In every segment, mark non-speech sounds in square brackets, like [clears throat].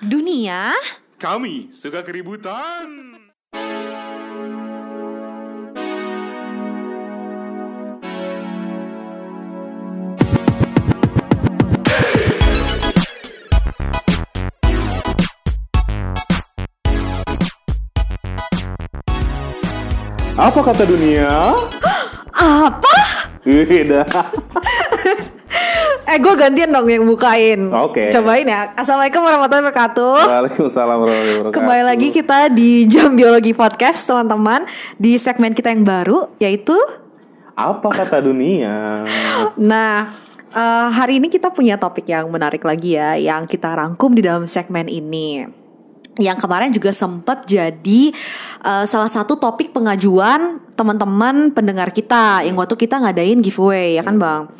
Dunia Kami suka keributan. Apa kata dunia? [gasps] apa? Beda. [laughs] Eh gue gantian dong yang bukain. Oke. Cobain ya. Assalamualaikum warahmatullahi wabarakatuh. Waalaikumsalam warahmatullahi wabarakatuh. Kembali lagi kita di Jam Biologi Podcast teman-teman di segmen kita yang baru yaitu Apa kata dunia? Nah, eh, hari ini kita punya topik yang menarik lagi ya, yang kita rangkum di dalam segmen ini. Yang kemarin juga sempat jadi eh, salah satu topik pengajuan teman-teman pendengar kita yang waktu kita ngadain giveaway ya kan bang.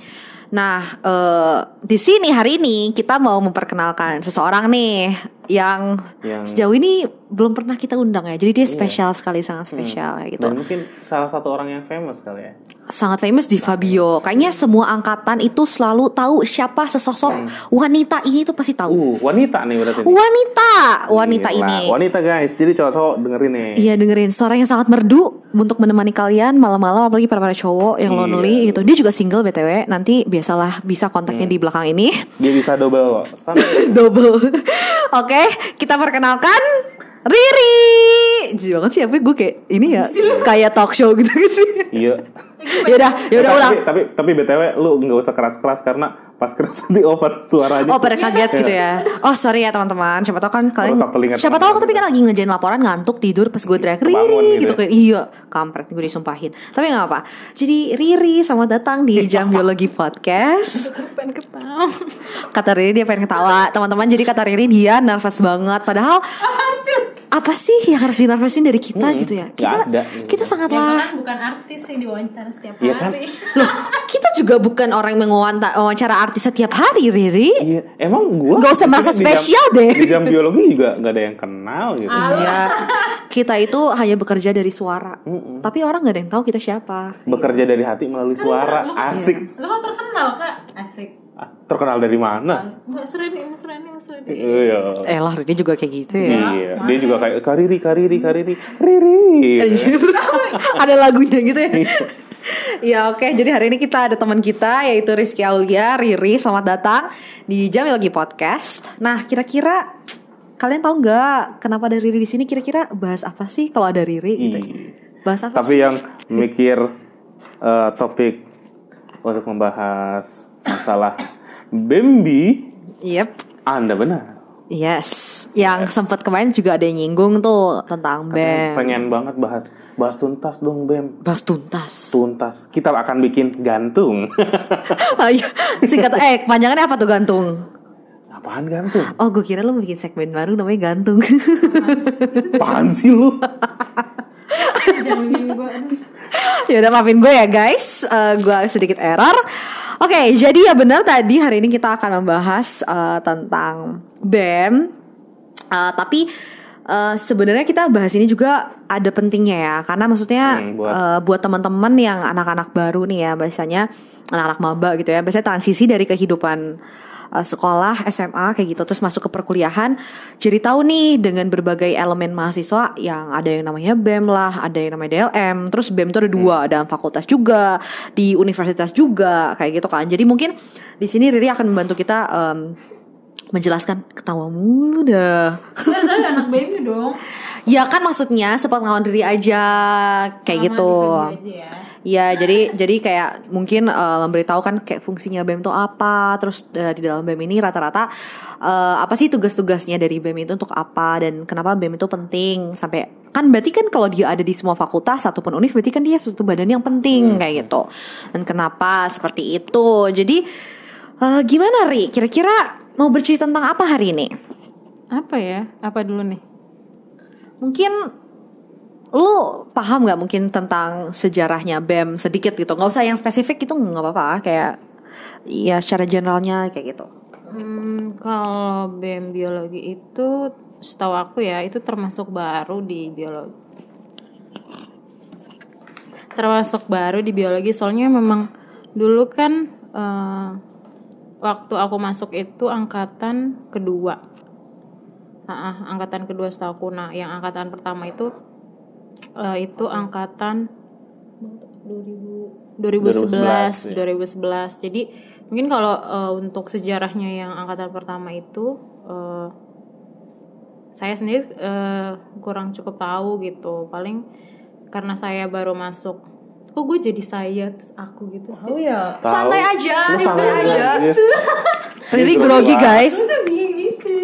Nah, eh, di sini hari ini kita mau memperkenalkan seseorang nih yang, Yang- sejauh ini belum pernah kita undang ya. Jadi dia spesial sekali, sangat spesial ya gitu Dan mungkin salah satu orang yang famous kali ya. sangat famous di Fabio. Kayaknya semua angkatan itu selalu tahu siapa sesosok wanita ini tuh pasti tahu. Uh, wanita nih berarti. nih. Wanita, wanita Gila, ini. Wanita guys, jadi cowok-cowok dengerin nih. Iya dengerin suara yang sangat merdu untuk menemani kalian malam-malam apalagi para para cowok yang Iya. lonely gitu. Dia juga single btw. Nanti biasalah bisa kontaknya Hmm. di belakang ini. Dia bisa double [laughs] Double. Oke, kita perkenalkan Riri. Jijik banget sih apa gue kayak ini ya kayak talk show gitu [laughs] sih. iya. Yaudah, yaudah Eh, ulang. Tapi, tapi BTW lu nggak usah keras-keras karena pas keras [laughs] nanti over suaranya. Oh pada kaget gitu ya. Oh sorry ya teman-teman. Siapa tahu kan kalian Siapa tahu teman-teman. tapi kan lagi ngejain laporan Ngantuk tidur pas gue teriak Riri gitu gitu ya. kayak Iya. Kampret gue disumpahin. Tapi gak apa Jadi Riri selamat datang di Jam Biologi Podcast. [laughs] Pengen ketawa. Kata Riri dia pengen ketawa. Teman-teman jadi kata Riri dia nervous banget. Padahal Apa sih yang harus dinervosin dari kita gitu ya Kita, ada. kita sangatlah kan bukan artis yang diwawancara setiap Iya kan? hari [laughs] Loh kita juga bukan orang yang wawancara artis setiap hari Riri Iya, emang gua Nggak usah merasa sini di jam- spesial deh. Di jam biologi juga nggak ada yang kenal gitu. Iya, kita itu hanya bekerja dari suara. Tapi orang nggak ada yang tahu kita siapa. Bekerja dari hati melalui suara, Lu kan- asik. lu kan terkenal kak asik Ah, Terkenal dari mana? mbak Surani mbak Surani mbak Surani Iya. Eh lah, dia juga kayak gitu ya. Iya, dia juga kayak kariri, kariri, kariri, riri. [laughs] ada lagunya gitu ya. Ya oke, jadi hari ini kita ada teman kita yaitu Rizky Aulia, Riri. Selamat datang di Jamil lagi podcast. Nah, kira-kira kalian tahu nggak kenapa ada Riri di sini? Kira-kira bahas apa sih kalau ada Riri gitu? Iya. Bahas apa Tapi sih? yang mikir eh, topik untuk membahas masalah Bambi, Yep. Anda benar. Yes, yang sempat kemarin juga ada yang nyinggung tuh tentang BEM. Pengen banget bahas bahas tuntas dong Bem. Bahas tuntas. Tuntas. Kita akan bikin gantung. [laughs] Ayo, singkat eh panjangannya apa tuh gantung? Apaan gantung? Oh, gue kira lo mau bikin segmen baru namanya gantung. Apaan sih lu? [laughs] ya udah maafin gue ya guys, Eh, gue sedikit error. Oke, jadi ya benar tadi hari ini kita akan membahas eh, tentang BEM. Eh, tapi eh, sebenarnya kita bahas ini juga ada pentingnya ya, karena maksudnya Hmm, buat- buat teman-teman yang anak-anak baru nih ya, biasanya anak-anak maba gitu ya, biasanya transisi dari kehidupan eh, sekolah SMA kayak gitu terus masuk ke perkuliahan jadi tahu nih dengan berbagai elemen mahasiswa yang ada yang namanya BEM lah ada yang namanya DLM terus BEM itu ada dua ada fakultas juga di universitas juga kayak gitu kan. Jadi mungkin di sini Riri akan membantu kita em, menjelaskan ketawa mulu dah saya anak baby dong [laughs] ya kan maksudnya sepengetahuan Riri aja kayak Sama gitu dibagi aja ya. Ya, jadi jadi kayak mungkin eh, memberitahukan kayak fungsinya BEM itu apa, terus eh, di dalam BEM ini rata-rata eh, apa sih tugas-tugasnya dari BEM itu untuk apa dan kenapa BEM itu penting sampai kan berarti kan kalau dia ada di semua fakultas ataupun univ berarti kan dia suatu badan yang penting kayak gitu. Dan kenapa seperti itu? Jadi eh, gimana Ri? Kira-kira mau bercerita tentang apa hari ini? apa ya? Apa dulu nih? Mungkin lu paham nggak mungkin tentang sejarahnya BEM sedikit gitu? Nggak usah yang spesifik itu nggak apa-apa. Kayak ya secara generalnya kayak gitu. Hmm, kalau BEM biologi itu setahu aku ya itu termasuk baru di biologi. Termasuk baru di biologi soalnya memang dulu kan eh, waktu aku masuk itu angkatan kedua. Ah, angkatan kedua setahu nah yang angkatan pertama itu eh, itu angkatan 2000 2011 2011 jadi mungkin kalau eh, untuk sejarahnya yang angkatan pertama itu eh, saya sendiri eh, kurang cukup tahu gitu. Paling karena saya baru masuk kok gue jadi saya terus aku gitu sih ya. Tahu. Santai aja, santai aja. [laughs] Riri grogi grogi guys. gitu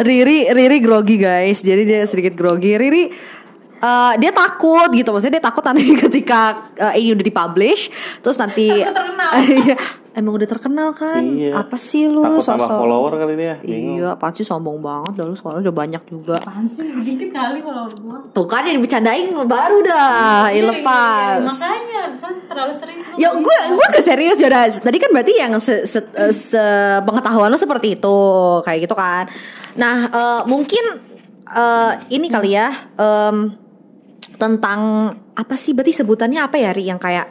Riri Riri grogi guys. Jadi dia sedikit grogi. Riri eh, dia takut gitu maksudnya dia takut nanti [laughs] ketika eh, ini udah dipublish terus nanti terkenal. [laughs] Iya. emang udah terkenal kan Iya. apa sih lu Takut tambah sosok follower kali dia. Bingung. iya apaan sih sombong banget dah lu soalnya udah banyak juga apaan sih [laughs] dikit kali kalau gua tuh kan yang bercandain baru dah Iya, lepas iya, makanya saya terlalu serius lu Ya gue gue gak serius ya udah. Tadi kan berarti yang se, se, eh, sepengetahuan lo seperti itu kayak gitu kan. Nah eh, mungkin eh, ini kali ya em, tentang apa sih berarti sebutannya apa ya Ri yang kayak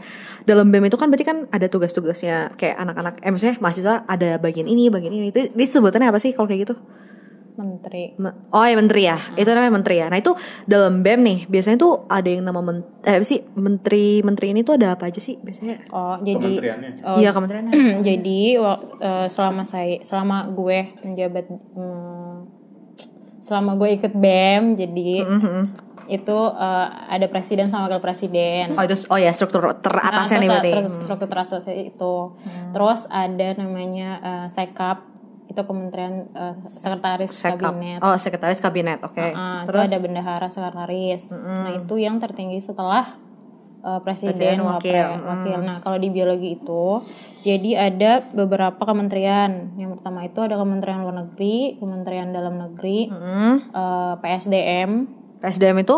dalam BEM itu kan berarti kan ada tugas-tugasnya kayak anak-anak eh maksudnya mahasiswa ada bagian ini bagian ini itu, itu sebutannya apa sih kalau kayak gitu? menteri Me- Oh ya menteri ya, itu namanya menteri ya. Nah itu dalam BEM nih biasanya tuh ada yang nama men eh apa sih menteri menteri ini tuh ada apa aja sih biasanya? oh jadi Kementeriannya. oh, Iya kementeriannya. [clears throat] jadi eh, selama saya selama gue menjabat hmm, selama gue ikut bem jadi Mhm. Itu eh, ada presiden sama wakil presiden Oh itu oh ya struktur teratasnya Nah, nih berarti. struktur teratasnya itu terus ada namanya eh, sekap itu kementerian eh, sekretaris Sekap. kabinet Oh sekretaris kabinet, oke. Ah, itu Terus ada bendahara sekretaris. Nah, itu yang tertinggi setelah uh, presiden, Presiden, wakil. wakil. wakil. Nah, kalau di biologi itu jadi ada beberapa kementerian. Yang pertama itu ada Kementerian Luar Negeri, Kementerian Dalam Negeri, Hmm. uh, PSDM, SDM itu?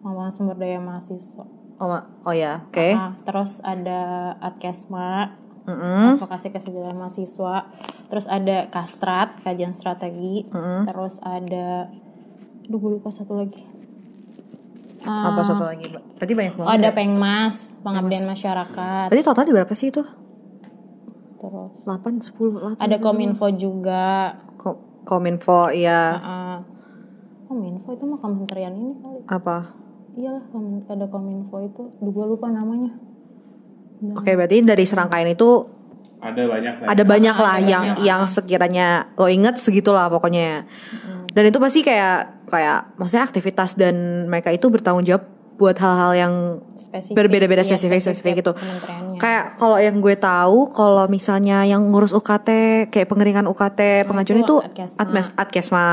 Pengembangan Sumber Daya Mahasiswa. Oh, oh ya, oke. Nah, terus ada Adkesma, Mm-mm. advokasi kesejahteraan mahasiswa. Terus ada Kastrat, kajian strategi. Terus ada Aduh, gue lupa satu lagi. Ah, Apa satu lagi? Mbak? Berarti banyak Oh, banget. ada ya? Pengmas, pengabdian masyarakat. Berarti total di berapa sih itu? Terus 8, 10, 8. ada Kominfo juga. Ko- Kominfo, iya. Ah, Kominfo itu mah kementerian ini kali. Apa? Iyalah, ada Kominfo itu. Duh, gue lupa namanya. Oke, berarti dari serangkaian itu Ada banyak lah. ada banyak lah ada yang banyak. yang sekiranya lo inget segitulah pokoknya. Dan itu pasti kayak kayak maksudnya aktivitas dan mereka itu bertanggung jawab buat hal-hal yang Spesifik. berbeda-beda Iya, spesifik spesifik gitu. Kementeriannya. Kayak kalau yang gue tahu kalau misalnya yang ngurus UKT kayak pengeringan UKT pengajuan itu itu Adkesma. Admes Adkesma.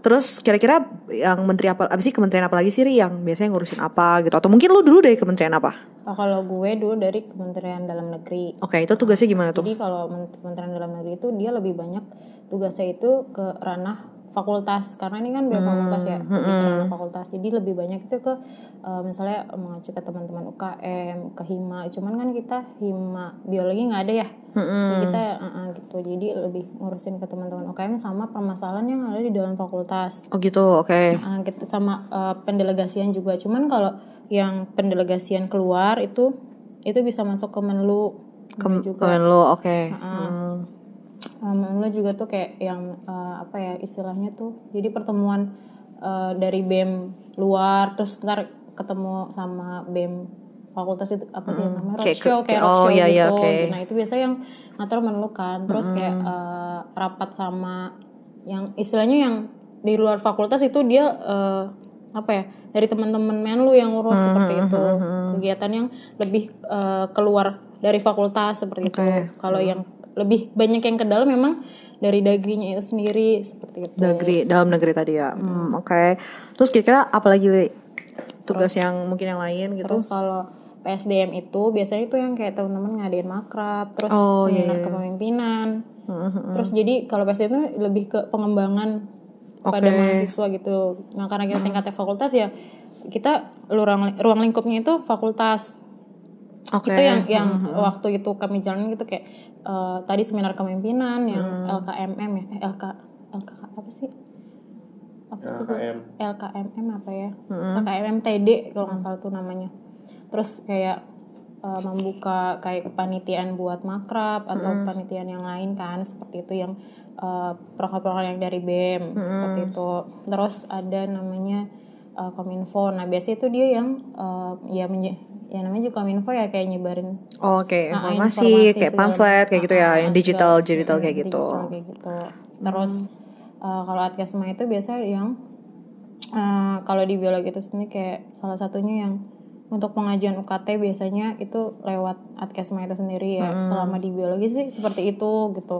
Terus kira-kira yang menteri apa abis sih kementerian apa lagi sih Ri yang biasanya ngurusin apa gitu atau mungkin lu dulu dari kementerian apa? Oh, kalau gue dulu dari Kementerian Dalam Negeri. Oke, itu tugasnya gimana tuh? Jadi kalau Men- Kementerian Dalam Negeri itu dia lebih banyak tugasnya itu ke ranah fakultas karena ini kan biar fakultas ya ke ranah fakultas. Jadi lebih banyak itu ke eh, misalnya mengacu ke teman-teman UKM ke hima. Cuman kan kita hima biologi nggak ada ya? Jadi kita eh, eh, gitu. Jadi lebih ngurusin ke teman-teman UKM sama permasalahan yang ada di dalam fakultas. Oh gitu, oke. Ah, gitu. Sama eh, pendelegasian juga. Cuman kalau yang pendelegasian keluar itu itu bisa masuk ke Menlu. Kem juga. Kemenlu, oke. Hmm. Um, lo juga tuh kayak yang uh, apa ya istilahnya tuh jadi pertemuan uh, dari BEM luar terus ntar ketemu sama BEM fakultas itu apa sih namanya Hmm. Kayak roadshow ke- kayak oh, roadshow iya, gitu oke. nah itu biasanya yang ngatur menelukan terus kayak Hmm. uh, rapat sama yang istilahnya yang di luar fakultas itu dia uh, apa ya dari teman-teman menlu yang Hmm, ngurus seperti itu kegiatan yang lebih uh, keluar dari fakultas seperti itu kalau yang lebih banyak yang ke dalam memang dari dagrinya itu sendiri seperti itu Negeri, dalam negeri tadi ya. Hmm, oke. Terus kira-kira apa lagi Li? tugas yang mungkin yang lain gitu? terus kalau PSDM itu biasanya itu yang kayak teman-teman ngadain makrab terus Oh, iya, seminar iya. kepemimpinan Hmm, terus jadi kalau PSDM itu lebih ke pengembangan pada Oke. mahasiswa gitu nah karena kita tingkatnya fakultas ya kita ruang ruang lingkupnya itu fakultas Oke. itu yang yang waktu itu kami jalan gitu kayak eh, tadi seminar kepemimpinan yang Hmm. LKMM ya eh, LK LK apa sih apa sih? LKM. LKMM apa ya Hmm. LKMM TD kalau nggak salah tuh namanya terus kayak eh, membuka kayak kepanitiaan buat makrab atau Hmm. kepanitiaan yang lain kan seperti itu yang uh, proker-proker yang dari BEM seperti itu. Terus ada namanya uh, Kominfo. Nah, biasanya itu dia yang uh, ya menye- ya namanya juga Kominfo ya kayak nyebarin Oh, Oke, Nah, informasi, informasi kayak pamflet kayak gitu ya, Ah, yang ah, digital segala- digital kayak gitu. digital kayak gitu. Terus uh, kalau Atkesma itu biasa yang uh, kalau di biologi itu sendiri kayak salah satunya yang untuk pengajuan UKT biasanya itu lewat Atkesma itu sendiri ya. Selama di biologi sih seperti itu gitu.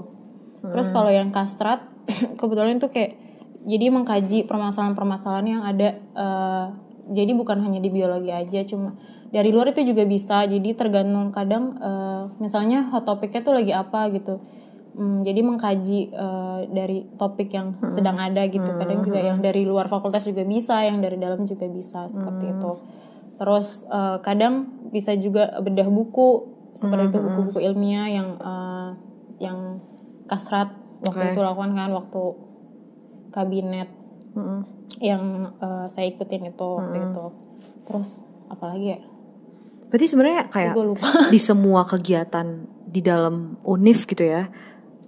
Terus kalau yang kastrat [coughs] kebetulan itu kayak jadi mengkaji permasalahan-permasalahan yang ada uh, jadi bukan hanya di biologi aja cuma dari luar itu juga bisa. Jadi tergantung kadang uh, misalnya hot topiknya tuh lagi apa gitu. Hmm, jadi mengkaji uh, dari topik yang sedang ada gitu. Kadang juga yang dari luar fakultas juga bisa yang dari dalam juga bisa seperti itu. Terus uh, kadang bisa juga bedah buku seperti itu buku-buku ilmiah yang uh, yang kasrat waktu itu lakukan kan waktu kabinet Mm-mm. yang uh, saya ikutin itu waktu itu. Terus apalagi ya? Berarti sebenarnya kayak gue lupa. [laughs] di semua kegiatan di dalam univ gitu ya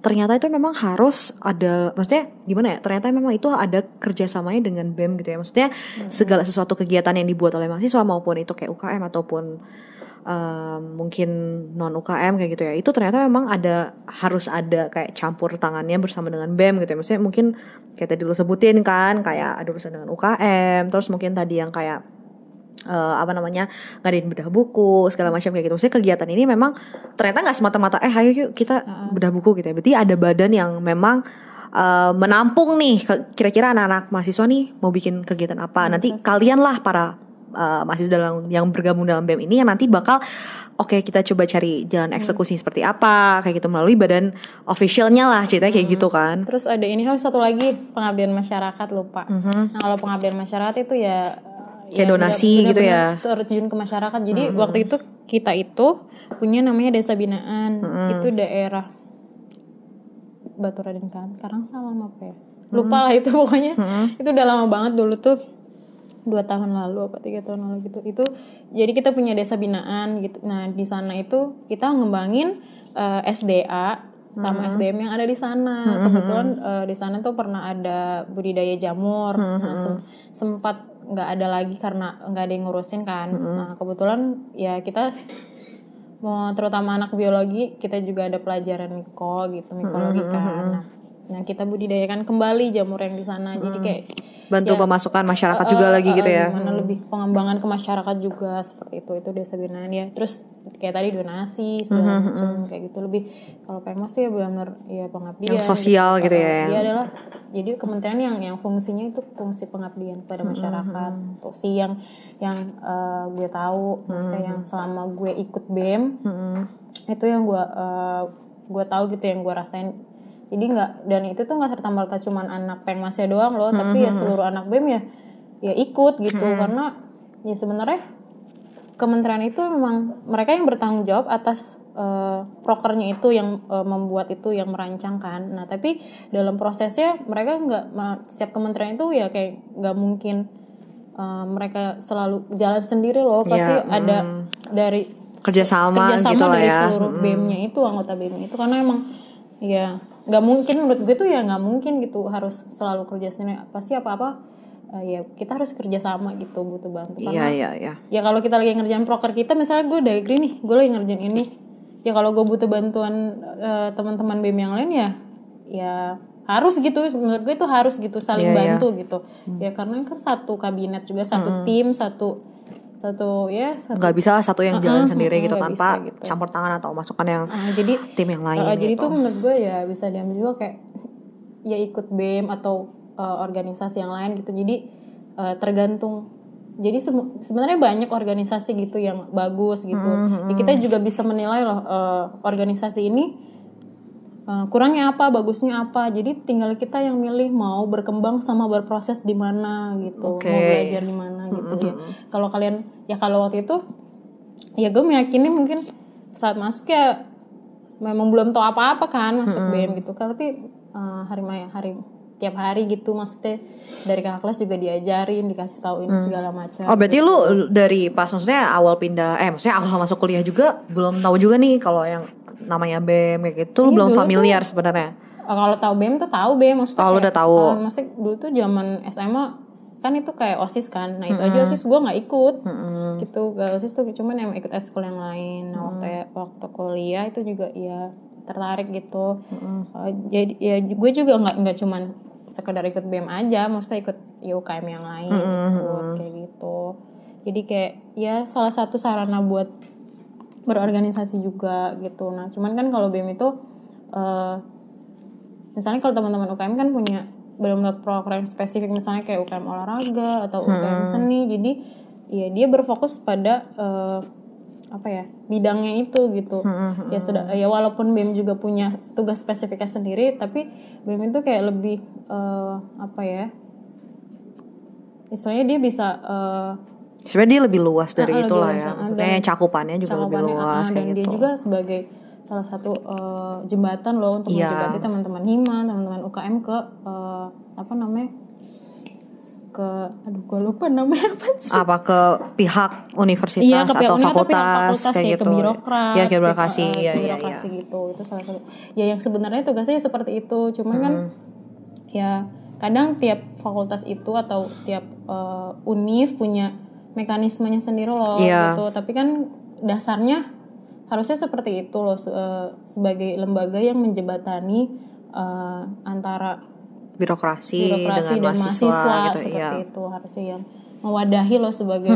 ternyata itu memang harus ada maksudnya gimana ya? Ternyata memang itu ada kerjasamanya dengan bem gitu ya. Maksudnya segala sesuatu kegiatan yang dibuat oleh mahasiswa maupun itu kayak UKM ataupun um, mungkin non UKM kayak gitu ya itu ternyata memang ada harus ada kayak campur tangannya bersama dengan bem gitu ya maksudnya mungkin kayak tadi lu sebutin kan kayak ada urusan dengan UKM terus mungkin tadi yang kayak eh, apa namanya ngadain bedah buku segala macam kayak gitu. Maksudnya kegiatan ini memang ternyata nggak semata-mata eh ayo yuk kita bedah buku gitu ya. Berarti ada badan yang memang eh, menampung nih kira-kira anak-anak mahasiswa nih mau bikin kegiatan apa. Nanti kalian lah para eh, mahasiswa dalam yang bergabung dalam BEM ini yang nanti bakal oke kita coba cari jalan eksekusi seperti apa kayak gitu melalui badan officialnya lah ceritanya kayak gitu kan. Terus ada ini satu lagi pengabdian masyarakat lupa. Nah kalau pengabdian masyarakat itu ya Kayak ya donasi benar- gitu ya. Terjun ke masyarakat. Jadi waktu itu kita itu punya namanya desa binaan. Itu daerah Batu Raden kan. Karangsawam apa ya? Lupa lah itu pokoknya. Itu udah lama banget dulu tuh dua tahun lalu apa tiga tahun lalu gitu. Itu jadi kita punya desa binaan gitu. Nah di sana itu kita ngembangin eh, SDA sama SDM yang ada di sana. Kebetulan eh, di sana tuh pernah ada budidaya jamur. Nah, sem- sempat nggak ada lagi karena nggak ada yang ngurusin kan. Nah kebetulan ya kita mau terutama anak biologi kita juga ada pelajaran miko gitu mikologi kan. nah, nah kita budidayakan kembali jamur yang di sana jadi kayak Bantu Ya. pemasukan masyarakat juga Eh, lagi eh, gitu ya. Gimana lebih pengembangan ke masyarakat juga seperti itu itu desa binaan ya. Terus kayak tadi donasi segala Hmm, macam kayak gitu lebih kalau Pengmas tuh ya benar ya pengabdian. Yang sosial gitu ya, Eh, yang- Dia adalah jadi kementerian yang yang fungsinya itu fungsi pengabdian Hmm, kepada masyarakat. Tuh sih yang yang eh, gue tahu maksudnya Hmm, yang selama gue ikut BEM Mm-mm. itu yang gue eh, gue tahu gitu yang gue rasain jadi nggak dan itu tuh nggak serta merta cuman anak pengmasnya doang loh tapi ya seluruh anak bem ya ya ikut gitu. Karena ya sebenarnya kementerian itu memang mereka yang bertanggung jawab atas eh, prokernya itu yang eh, membuat itu yang merancangkan. Nah tapi dalam prosesnya mereka nggak setiap kementerian itu ya kayak nggak mungkin eh, mereka selalu jalan sendiri loh. Pasti Ya, ada dari Kerjasama kerjasama gitu lah dari ya. seluruh BEM-nya itu anggota BEM-nya itu. Karena emang ya nggak mungkin menurut gue tuh ya nggak mungkin gitu harus selalu kerja sendiri pasti apa apa ya kita harus kerjasama gitu butuh bantu Iya karena iya iya. ya kalau kita lagi ngerjain proker kita misalnya gue degree nih gue lagi ngerjain ini ya kalau gue butuh bantuan eh, teman-teman BEM yang lain ya ya harus gitu menurut gue itu harus gitu saling Iya, iya. bantu gitu ya karena kan satu kabinet juga satu tim satu satu ya satu nggak bisa satu yang jalan Mm-mm, sendiri gitu tanpa bisa gitu. campur tangan atau masukan yang Ah, jadi tim yang lain Uh, jadi gitu. tuh menurut gue ya bisa diambil juga kayak ya ikut BEM atau uh, organisasi yang lain gitu. Jadi uh, tergantung. Jadi sebenarnya banyak organisasi gitu yang bagus gitu. Ya, kita juga bisa menilai loh uh, organisasi ini uh, kurangnya apa, bagusnya apa. Jadi tinggal kita yang milih mau berkembang sama berproses di mana gitu, Oke. mau belajar di mana gitu ya. Kalau kalian ya kalau waktu itu ya gue meyakini mungkin saat masuk ya memang belum tahu apa-apa kan masuk BM gitu kan. Tapi uh, hari hari tiap hari gitu maksudnya. Dari kakak kelas juga diajarin dikasih tahu ini segala macam. Oh berarti lu dari pas maksudnya awal pindah eh maksudnya awal masuk kuliah juga belum tahu juga nih kalau yang namanya BEM kayak gitu Iya, belum familiar sebenarnya. Eh, kalau tahu BEM tuh tahu BEM maksudnya. Oh, kayak, udah tahu. eh, maksudnya dulu tuh zaman SMA kan itu kayak osis kan. Nah itu aja osis gue nggak ikut. Gitu gak osis tuh cuman yang ikut eskul yang lain. Nah waktu waktu kuliah itu juga ya tertarik gitu. Eh, jadi ya gue juga nggak nggak cuman sekedar ikut BEM aja, maksudnya ikut UKM yang lain ikut kayak gitu. Jadi kayak ya salah satu sarana buat berorganisasi juga gitu. Nah, cuman kan kalau BEM itu eh misalnya kalau teman-teman UKM kan punya benar-benar program spesifik misalnya kayak UKM olahraga atau UKM seni. Jadi ya dia berfokus pada eh, apa ya bidangnya itu gitu. Ya sudah ya walaupun BEM juga punya tugas spesifiknya sendiri, tapi BEM itu kayak lebih eh, apa ya? Istilahnya dia bisa eh, Sebenarnya dia lebih luas dari Ah, lebih itulah luas, ya. Maksudnya dan cakupannya juga lebih cakupannya, luas ah, kayak dan dia gitu. juga sebagai salah satu eh, jembatan loh untuk Iya. menjembati teman-teman hima teman-teman UKM ke eh, apa namanya ke aduh gue lupa namanya apa sih apa ke pihak universitas Iya, ke pihak atau uni atau pihak fakultas, kayak kayak gitu. ke birokrat, Ya, ke birokrasi. Iya, ke iya, iya. birokrasi gitu. Itu salah satu. Ya yang sebenarnya tugasnya seperti itu, cuman kan ya kadang tiap fakultas itu atau tiap eh, univ punya mekanismenya sendiri loh Iya. gitu. Tapi kan dasarnya harusnya seperti itu loh se- eh, sebagai lembaga yang menjebatani eh, antara birokrasi, birokrasi dengan dan mahasiswa, mahasiswa, gitu seperti ya. itu harusnya yang mewadahi loh sebagai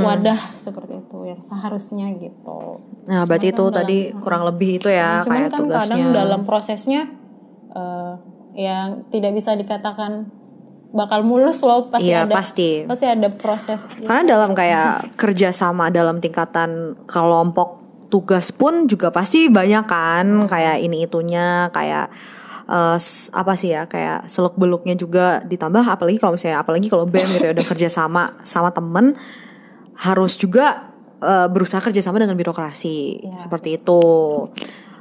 wadah seperti itu yang seharusnya gitu. Nah, berarti itu Cuman kan tadi kurang lebih itu ya Cuman kayak kan tugasnya. kadang dalam prosesnya eh, yang tidak bisa dikatakan bakal mulus loh pasti Iya, ada pasti. pasti ada proses Karena dalam kayak kerjasama dalam tingkatan kelompok tugas pun juga pasti banyak kan kayak ini itunya kayak s- apa sih ya kayak seluk beluknya juga ditambah apalagi kalau misalnya apalagi kalau bem gitu ya udah kerja sama sama temen harus juga eh, berusaha kerjasama dengan birokrasi seperti itu.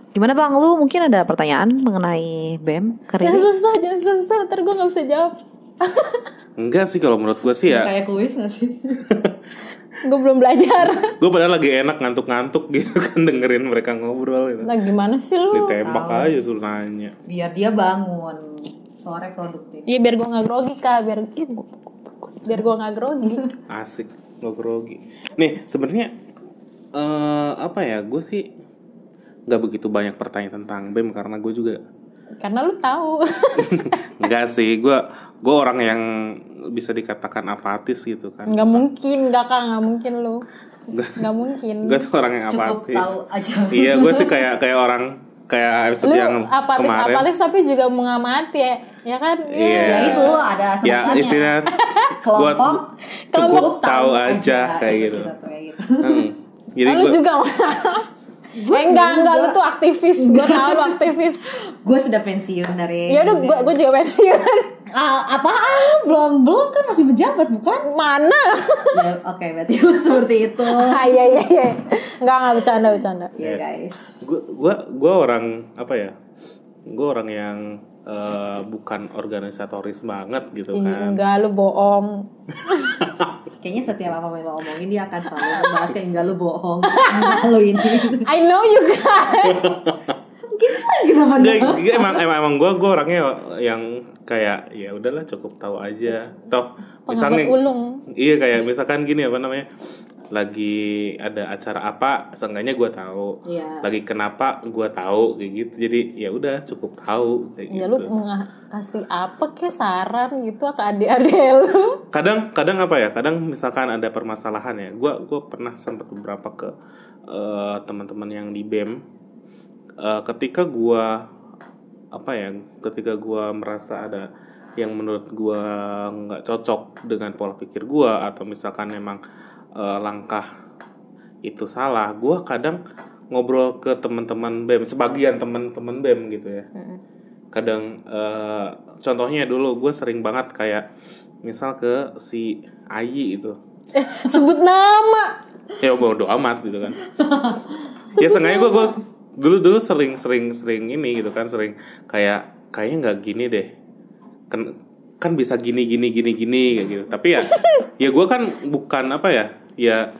Gimana bang lu mungkin ada pertanyaan mengenai bem jangan Riri? susah jangan susah ntar gue nggak bisa jawab Enggak sih kalau menurut gue sih ya. Kayak kuis gak sih? [laughs] gue belum belajar Gue padahal lagi enak ngantuk-ngantuk gitu kan dengerin mereka ngobrol gitu. nah gimana sih lu Ditembak aja suruh nanya. Biar dia bangun Sore produktif Iya biar gue nggak grogi kak biar gua- biar gue nggak grogi [laughs] Asik, nggak grogi. Nih sebenarnya eh apa ya? Gue sih nggak begitu banyak pertanyaan tentang BEM karena gue juga karena lu tahu [laughs] Enggak sih, gue gue orang yang bisa dikatakan apatis gitu kan. nggak mungkin nggak kak nggak mungkin lu nggak mungkin Gue tuh orang yang Cukup apatis. tahu aja iya, gue sih kayak kayak orang kayak episode lu yang apatis kemarin. apatis tapi juga mengamati ya ya kan Iya. Ya itu ada Ya sebutannya istilah [laughs] Kelompok gua cukup tahu aja kayak gitu. kayak gitu. Hmm. Jadi lu gue juga [laughs] eh, enggak enggak lu tuh aktivis gue [laughs] tahu lu aktivis Gue sudah pensiun dari ya udah gue gue juga pensiun [laughs] Ah, apaan? Belum belum kan masih menjabat bukan? mana [laughs] ya oke berarti lu seperti itu. ah iya iya iya enggak enggak bercanda bercanda Ya guys. gue gue gue orang apa ya? Gue orang yang eh, bukan organisatoris banget gitu Ih, kan. enggak lu bohong [laughs] Kayaknya setiap apa yang lo omongin dia akan selalu membahas kayak enggak lu bohong. Enggak [laughs] lu ini. I know you guys Kenapa Nggak, nggak, emang emang emang gue gue orangnya yang kayak ya udahlah cukup tahu aja. Toh misalnya ulung iya kayak misalkan gini apa namanya? Lagi ada acara apa, seenggaknya gue tahu. Iya. Lagi kenapa gue tahu kayak gitu. Jadi ya udah cukup tahu kayak ya gitu. lu kasih apa kayak saran gitu ke adik-adik lu [laughs] kadang kadang apa ya kadang misalkan ada permasalahan ya gue gue pernah sempat beberapa ke eh, teman-teman yang di bem Eh, ketika gue apa ya ketika gue merasa ada yang menurut gue nggak cocok dengan pola pikir gue atau misalkan memang eh, langkah itu salah gue kadang ngobrol ke teman-teman bem sebagian teman-teman bem gitu ya. Kadang eh, contohnya dulu gue sering banget kayak misal ke si Ayi itu eh sebut nama. Ya bodo amat gitu kan. [laughs] Ya sengaja gue gue dulu dulu sering sering sering ini gitu kan sering kayak kayaknya nggak gini deh. Kan kan bisa gini gini gini gini kayak gitu. Tapi ya [laughs] ya gue kan bukan apa ya ya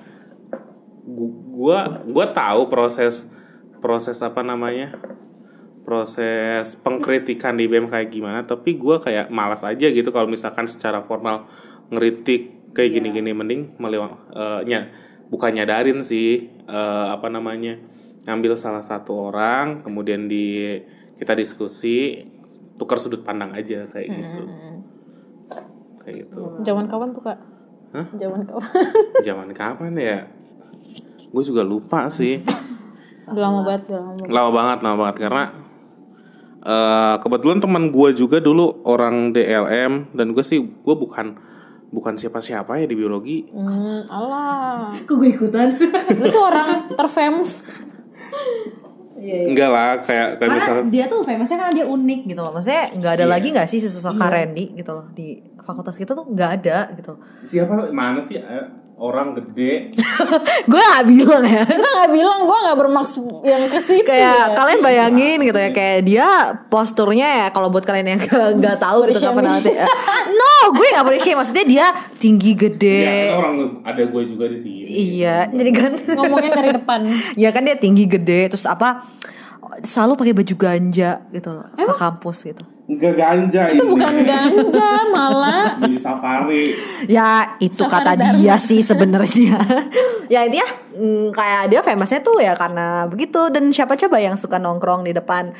gu- gua gua tahu proses proses apa namanya? Proses pengkritikan di BEM kayak gimana tapi gue kayak malas aja gitu kalau misalkan secara formal ngeritik kayak Iya. gini-gini. Mending melewat nya bukan nyadarin sih eh, apa namanya ngambil salah satu orang kemudian di kita diskusi tukar sudut pandang aja kayak gitu. Kayak gitu. Zaman kapan tuh kak? Hah? Zaman kapan? zaman kapan ya gue juga lupa sih udah lama banget, udah lama banget. lama banget lama banget karena eh kebetulan teman gue juga dulu orang DLM dan gue sih gue bukan bukan siapa-siapa ya di biologi Hmm, alah. Kok gue ikutan? Lu tuh orang terfamous. Iya, enggak lah kayak kayak Karena misalnya dia tuh famousnya karena dia unik gitu loh. Maksudnya nggak ada Iya. lagi nggak sih sesosok Randy gitu loh di fakultas kita tuh nggak ada gitu. loh. siapa mana sih eh, orang gede [laughs] gue gak bilang ya. Kita nggak bilang, gue nggak bermaksud yang ke situ. kayak ya. kalian bayangin gitu ya kayak dia posturnya ya kalau buat kalian yang nggak [laughs] nggak tahu gitu kapan nanti [laughs] no gue nggak boleh shame maksudnya dia tinggi gede ya orang ada gue juga di sini iya jadi kan ngomongnya dari depan. ya kan dia tinggi gede terus apa selalu pakai baju ganja gitu loh ke kampus gitu. Enggak ganja Itu ini. bukan ganja, [laughs] malah. baju safari. Ya itu Safari kata Dharma. dia sih sebenarnya. [laughs] Ya intinya mm, kayak dia famousnya tuh ya karena begitu. Dan siapa coba yang suka nongkrong di depan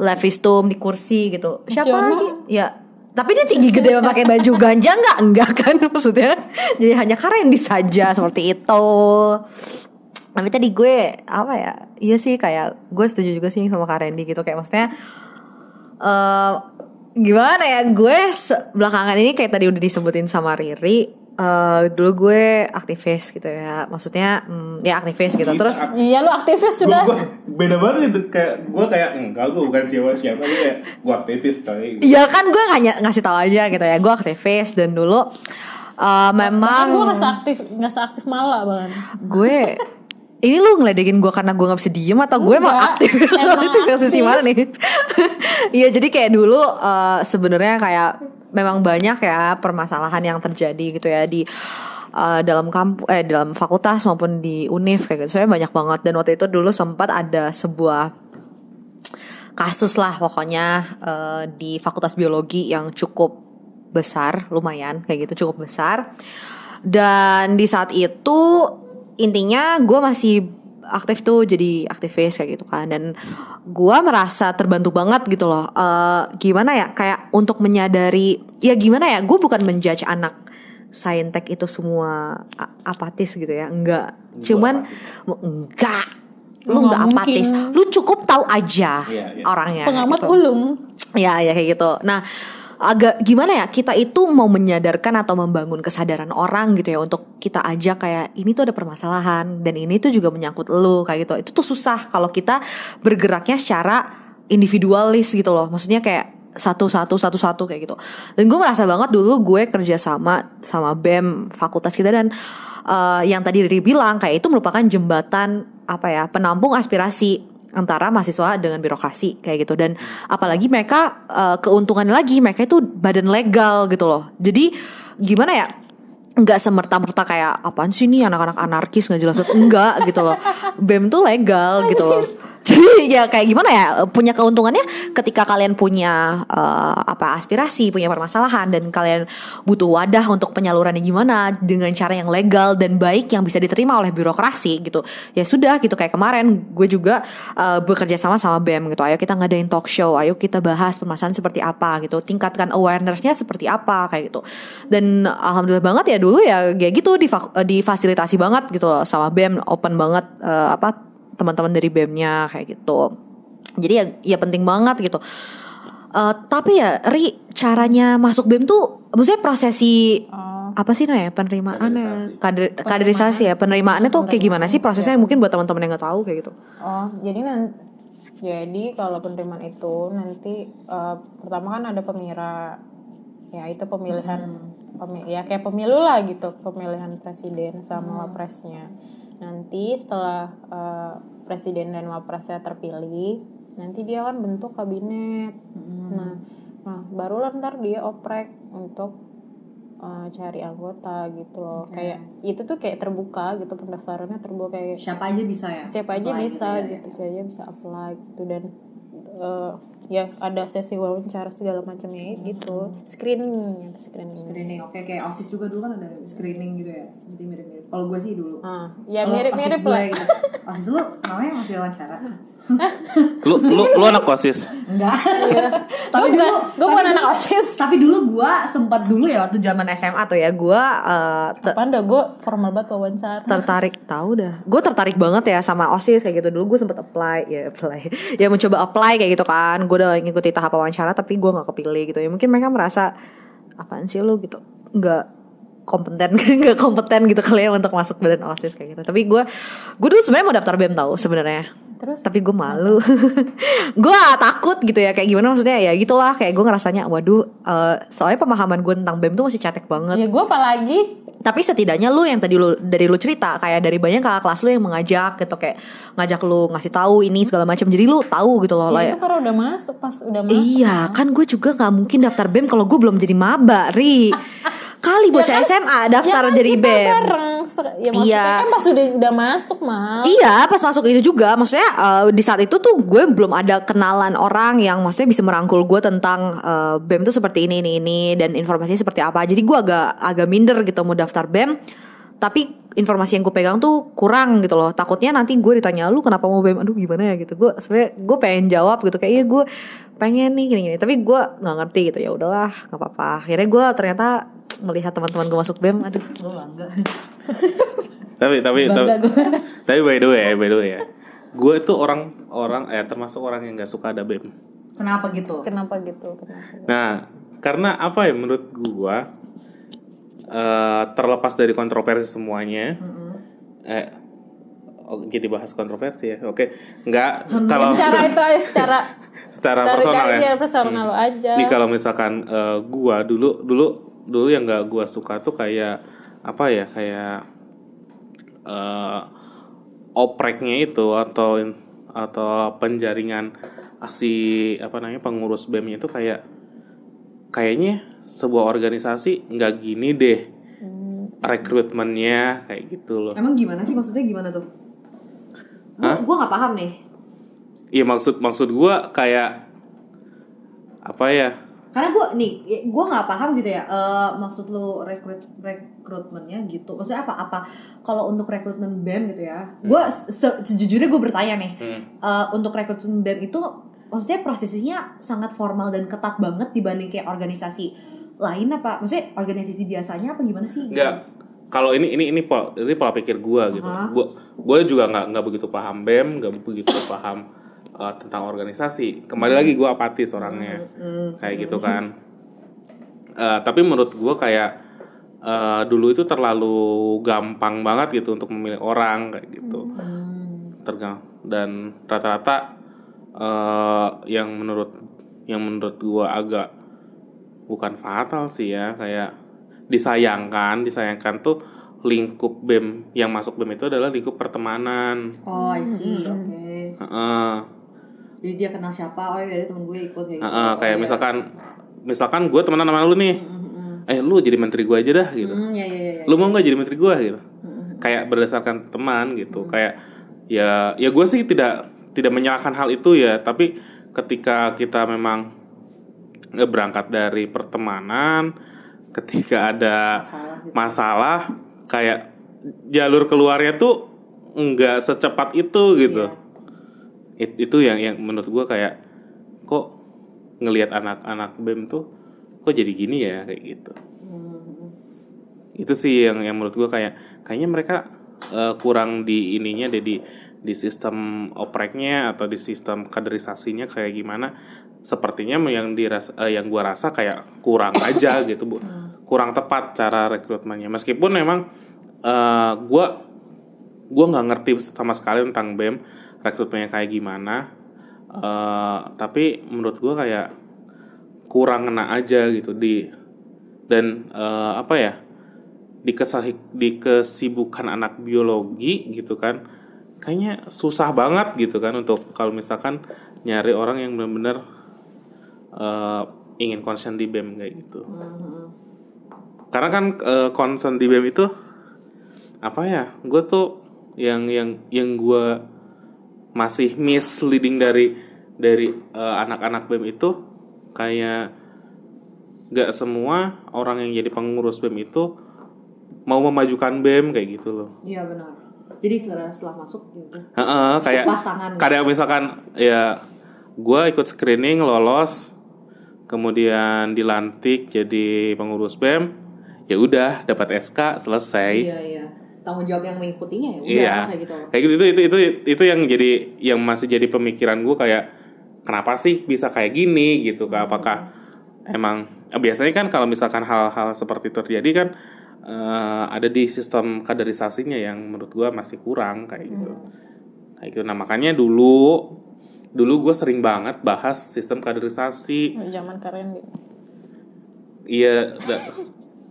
levistum. Di kursi gitu. Siapa Siono. lagi? Ya tapi dia tinggi gede pakai baju ganja nggak? Enggak kan? [laughs] Maksudnya jadi hanya karen saja seperti itu tapi tadi gue apa ya iya sih kayak gue setuju juga sih sama Kak Randy gitu. Kayak maksudnya eh gimana ya gue belakangan ini kayak tadi udah disebutin sama Riri eh dulu gue aktivis gitu ya. Maksudnya mm, ya aktivis gitu. Terus Iya lu aktivis sudah. Gua, beda banget itu. Kayak gue kayak enggak gue bukan siapa siapa gue kayak gue aktivis coy. Ya kan gue hanya ngasih tahu aja gitu ya. Gue aktivis dan dulu eh, memang gue nggak seaktif nggak seaktif malah bahkan. gue [laughs] ini lu ngeledekin gue karena gue nggak bisa diem atau gue emang aktif? [laughs] Emang itu aktif. mana [laughs] nih? Iya jadi kayak dulu eh, sebenarnya kayak memang banyak ya permasalahan yang terjadi gitu ya di eh, dalam kampus eh dalam fakultas maupun di univ kayak gitu. Soalnya banyak banget. Dan waktu itu dulu sempat ada sebuah kasus lah pokoknya eh, di fakultas biologi yang cukup besar lumayan kayak gitu cukup besar. Dan di saat itu intinya gue masih aktif tuh jadi aktivis kayak gitu kan dan gue merasa terbantu banget gitu loh Eh, gimana ya kayak untuk menyadari ya gimana ya gue bukan menjudge anak saintek itu semua apatis gitu ya enggak Gua cuman enggak lu Lu nggak nggak apatis mungkin. lu cukup tahu aja Iya, iya. orangnya Pengamat gitu. ulung. Ya, ya kayak gitu. Nah, agak gimana ya kita itu mau menyadarkan atau membangun kesadaran orang gitu ya untuk kita aja kayak ini tuh ada permasalahan dan ini tuh juga menyangkut lu kayak gitu. Itu tuh susah kalau kita bergeraknya secara individualis gitu loh. Maksudnya kayak satu-satu satu-satu kayak gitu. Dan gue merasa banget dulu gue kerja sama sama BEM fakultas kita dan eh, yang tadi Riri bilang kayak itu merupakan jembatan apa ya penampung aspirasi antara mahasiswa dengan birokrasi kayak gitu. Dan apalagi mereka eh, keuntungannya lagi mereka itu badan legal gitu loh. Jadi gimana ya? Nggak semerta-merta kayak apaan sih nih anak-anak anarkis nggak jelas enggak gitu loh. [laughs] Bem tuh legal gitu loh jadi ya kayak gimana ya punya keuntungannya ketika kalian punya eh, apa aspirasi punya permasalahan dan kalian butuh wadah untuk penyalurannya gimana dengan cara yang legal dan baik yang bisa diterima oleh birokrasi gitu. Ya sudah gitu. Kayak kemarin gue juga eh, bekerja sama sama bem gitu. Ayo kita ngadain talk show ayo kita bahas permasalahan seperti apa gitu. Tingkatkan awarenessnya seperti apa kayak gitu. Dan alhamdulillah banget ya dulu ya kayak gitu difa- eh, difasilitasi banget gitu loh sama bem open banget eh, apa teman-teman dari bemnya kayak gitu. Jadi ya ya penting banget gitu. Eh, tapi ya ri caranya masuk bem tuh maksudnya prosesi Oh. apa sih namanya? Penerimaannya kader kaderisasi ya? Penerimaannya tuh kayak gimana sih prosesnya? mungkin buat teman-teman yang nggak tahu kayak gitu. Oh, jadi nanti jadi kalau penerimaan itu nanti eh, pertama kan ada pemira. Ya itu pemilihan pemi- ya kayak pemilu lah gitu. Pemilihan presiden sama wapresnya nanti setelah eh, presiden dan wapresnya terpilih nanti dia kan bentuk kabinet. Nah nah barulah ntar dia oprek untuk eh, cari anggota gitu loh. Kayak itu tuh kayak terbuka gitu pendaftarannya terbuka kayak siapa aja bisa ya? Siapa aja Apply bisa gitu ya, gitu, siapa aja bisa apply gitu. Dan eh, ya ada sesi wawancara segala macamnya gitu screening screening Screening, oke kayak osis juga dulu kan ada screening gitu ya, jadi mirip-mirip. Kalau gue sih dulu. ah ya mirip mirip lah gitu. [laughs] Osis lu namanya masih wawancara? Lu lu lu anak kosis. Enggak. Iya. tapi dulu, gua tapi bukan dulu- anak OSIS. Tapi dulu gue sempat dulu ya waktu zaman SMA tuh ya, gue uh, te- Apaan dah? Gue formal banget wawancara. tertarik tahu dah. Gue tertarik banget ya sama osis kayak gitu. Dulu gue sempet apply ya apply. Ya mencoba apply kayak gitu kan. Gue udah ngikuti tahap wawancara tapi gue nggak kepilih gitu. Ya mungkin mereka merasa apaan sih lu? gitu. Nggak kompeten [laughs] nggak kompeten gitu kali ya untuk masuk badan osis kayak gitu. Tapi gue gue dulu sebenarnya mau daftar bem tahu sebenarnya. Terus? Tapi gue malu. [laughs] Gue takut gitu ya kayak gimana maksudnya? Ya gitulah kayak gue ngerasanya waduh eh, soalnya pemahaman gue tentang bem tuh masih cetek banget. Ya gue apalagi? Tapi setidaknya lu yang tadi lu dari lu cerita kayak dari banyak kakak kelas lu yang mengajak gitu kayak ngajak lu ngasih tahu ini segala macam. Jadi lu tahu gitu loh ya, lah itu karena udah masuk pas udah masuk iya kan? gue juga nggak mungkin daftar bem kalau gue belum jadi maba ri [laughs] kali bocah SMA daftar ya kan jadi bem. bareng. Ya maksudnya Iya. kan pas udah udah masuk mal Iya pas masuk itu juga. Maksudnya eh, di saat itu tuh gue belum ada kenalan orang Yang maksudnya bisa merangkul gue tentang eh, BEM tuh seperti ini ini ini Dan informasinya seperti apa. Jadi gue agak agak minder gitu mau daftar BEM. Tapi informasi yang gue pegang tuh kurang gitu loh. Takutnya nanti gue ditanya lu kenapa mau BEM? Aduh gimana ya gitu. Gue sebenarnya gue pengen jawab gitu. Kayak iya gue pengen nih gini-gini Tapi gue gak ngerti gitu. Ya udahlah gak apa-apa. Akhirnya gue ternyata melihat teman-teman gue masuk BEM Aduh. Gue bangga. Tapi tapi Bangga tapi, gue tapi by the way ya, by the way ya. Gue itu orang orang eh termasuk orang yang nggak suka ada BEM. Kenapa gitu? kenapa gitu? Kenapa Nah, karena apa ya menurut gua eh terlepas dari kontroversi semuanya, eh oh, jadi bahas kontroversi ya, oke, nggak [laughs] kalau secara itu aja secara [laughs] secara dari personal dari ya. personal lo aja. Ini kalau misalkan eh, gua dulu dulu dulu yang nggak gua suka tuh kayak apa ya kayak eh opreknya itu atau atau penjaringan si apa namanya pengurus BEM-nya itu kayak kayaknya sebuah organisasi nggak gini deh rekrutmennya kayak gitu loh. Emang gimana sih maksudnya gimana tuh? Gue Hah? gua nggak paham nih. Iya maksud maksud gua kayak apa ya? Karena gue nih, gue nggak paham gitu ya. eh, maksud lu rekrut rekrutmennya gitu. Maksudnya apa? Apa kalau untuk rekrutmen BEM gitu ya? Gue se- sejujurnya gue bertanya nih. Hmm. eh, untuk rekrutmen BEM itu maksudnya prosesnya sangat formal dan ketat banget dibanding kayak organisasi lain apa? Maksudnya organisasi biasanya apa gimana sih? Enggak. Kalau ini ini ini pola, ini pola pikir gua gitu. Gua gua juga nggak nggak begitu paham BEM, nggak begitu paham uh, tentang organisasi. Kembali lagi gua apatis orangnya. Hmm. Kayak gitu kan. Uh, tapi menurut gua kayak uh, dulu itu terlalu gampang banget gitu untuk memilih orang kayak gitu. Hmm. Tergang dan rata-rata uh, yang menurut yang menurut gua agak bukan fatal sih ya kayak disayangkan disayangkan tuh lingkup bem yang masuk bem itu adalah lingkup pertemanan Oh, I see. Oke. Heeh. Jadi dia kenal siapa? Oh, ya temen gue ikut kayak gitu. Heeh, kayak Oh, ya. misalkan misalkan gue temenan sama lu nih Hmm, eh lu jadi menteri gue aja dah gitu Hmm, ya, ya, ya, ya. lu mau nggak jadi menteri gue gitu Hmm. kayak berdasarkan teman gitu kayak ya ya gue sih tidak tidak menyalahkan hal itu ya tapi ketika kita memang berangkat dari pertemanan ketika ada Masalah gitu. masalah kayak jalur keluarnya tuh nggak secepat itu gitu Iya. It- itu yang yang menurut gue kayak kok ngelihat anak-anak bem tuh kok jadi gini ya kayak gitu. Hmm. itu sih yang yang menurut gue kayak kayaknya mereka eh, kurang di ininya deh di di sistem opreknya atau di sistem kaderisasinya kayak gimana. Sepertinya yang diras eh, yang gua rasa kayak kurang aja [coughs] gitu bu. Kurang tepat cara rekrutmennya. Meskipun memang eh, gua gua nggak ngerti sama sekali tentang bem rekrutmennya kayak gimana eh, tapi menurut gua kayak kurang kena aja gitu di dan eh, apa ya di kesah- di kesibukan anak biologi gitu kan kayaknya susah banget gitu kan untuk kalau misalkan nyari orang yang benar-benar eh, ingin konsen di BEM kayak gitu. Karena kan eh, konsen di BEM itu apa ya? Gue tuh yang yang yang gue masih misleading dari dari eh, anak-anak BEM itu kayak nggak semua orang yang jadi pengurus BEM itu mau memajukan BEM kayak gitu loh. Iya benar. Jadi setelah setelah masuk ya udah. Heeh, kayak Lepas tangan. kadang misalkan ya gue ikut screening lolos kemudian dilantik jadi pengurus BEM ya udah dapat SK selesai Iya iya. Tanggung jawab yang mengikutinya ya udah Iya. kayak gitu. kayak gitu itu itu itu itu yang jadi yang masih jadi pemikiran gue kayak kenapa sih bisa kayak gini gitu Kak? apakah emang eh, biasanya kan kalau misalkan hal-hal seperti itu terjadi kan eh, ada di sistem kaderisasinya yang menurut gue masih kurang kayak gitu kayak gitu nah makanya dulu dulu gue sering banget bahas sistem kaderisasi zaman keren gitu iya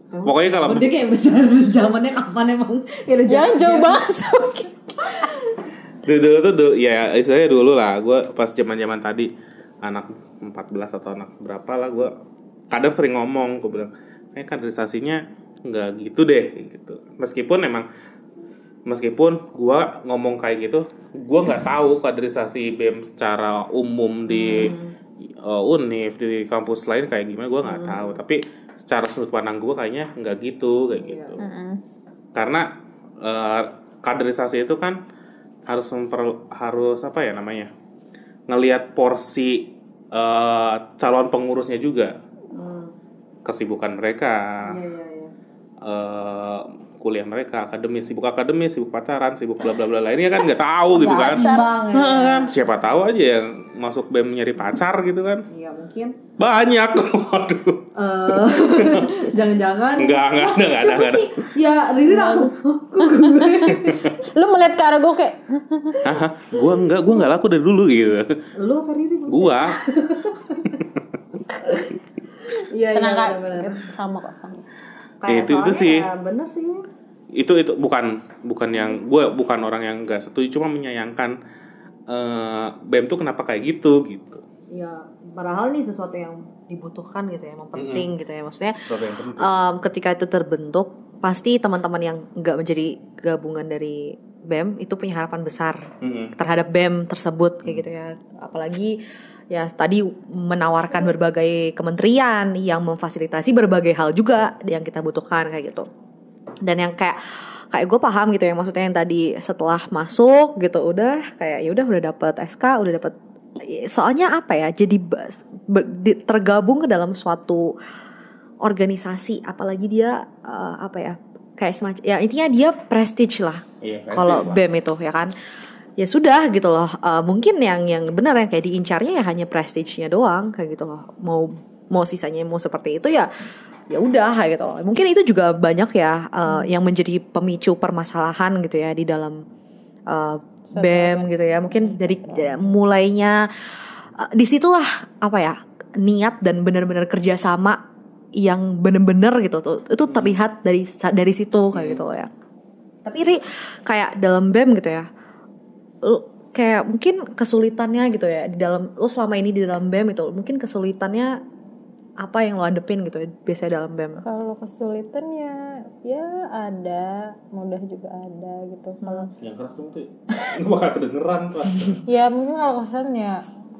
da- pokoknya kalau dia kayak besar [laughs] zamannya kapan emang? Ya udah jangan jauh banget dulu, dulu tuh dulu, ya istilahnya dulu lah. Gue pas zaman zaman tadi anak 14 atau anak berapa lah gue kadang sering ngomong gue bilang kayak kaderisasinya nggak gitu deh gitu. Meskipun emang meskipun gue ngomong kayak gitu gue nggak tahu kaderisasi bem secara umum di uh, univ di kampus lain kayak gimana gue nggak tahu. Tapi secara sudut pandang gue kayaknya nggak gitu kayak gitu. Karena eh, kaderisasi itu kan harus memper, harus apa ya namanya ngelihat porsi eh, calon pengurusnya juga. Kesibukan mereka. Iya iya iya. eh, kuliah mereka akademis sibuk akademis sibuk pacaran sibuk bla bla bla. Lainnya kan nggak tahu gitu kan. ya. Nah, kan? Siapa tahu aja yang masuk bem nyari pacar gitu kan. Iya mungkin. banyak. [laughs] Waduh [laughs] jangan-jangan Enggak, enggak ada, enggak ada, enggak ada. sih? Ya Riri langsung "Hah, kok [laughs] gue?" lu melihat ke arah gue kayak gua enggak gua enggak laku dari dulu gitu Lu apa Riri? gua Iya [laughs] iya tenang kak benar-benar. sama kok sama Kayak Itu- itu sih. ya bener sih. itu itu bukan bukan yang gue bukan orang yang nggak setuju cuma menyayangkan eh bem tuh kenapa kayak gitu gitu Ya padahal nih sesuatu yang dibutuhkan gitu ya, emang penting gitu ya. Maksudnya yang em, ketika itu terbentuk pasti teman-teman yang nggak menjadi gabungan dari BEM itu punya harapan besar Mm-mm. terhadap BEM tersebut kayak gitu ya. Apalagi ya tadi menawarkan berbagai kementerian yang memfasilitasi berbagai hal juga yang kita butuhkan kayak gitu. Dan yang kayak kayak gue paham gitu ya maksudnya yang tadi setelah masuk gitu udah kayak ya udah udah dapat SK udah dapat soalnya apa ya jadi tergabung ke dalam suatu organisasi apalagi dia eh, apa ya kayak semacam ya intinya dia prestige lah. Iya, kalau. BEM itu ya kan? Ya sudah gitu loh Eh, mungkin yang yang benar yang kayak diincarnya ya hanya prestige-nya doang kayak gitu loh. Mau mau sisanya mau seperti itu ya ya udah kayak gitu loh. Mungkin itu juga banyak ya eh, yang menjadi pemicu permasalahan gitu ya di dalam eh, BEM gitu ya. Mungkin dari ya, mulainya eh, di situlah apa ya niat dan benar-benar kerjasama yang bener-bener gitu tuh. Itu terlihat dari dari situ kayak gitu loh ya. Tapi Ri kayak dalam BEM gitu ya kayak mungkin kesulitannya gitu ya di dalam lu selama ini di dalam BEM itu mungkin kesulitannya apa yang lo hadepin gitu ya biasanya dalam BEM kalau kesulitan ya ya ada mudah juga ada gitu. Kalau yang keras dong tuh bakal [laughs] kedengeran tuh ya mungkin kalau kesulitan ya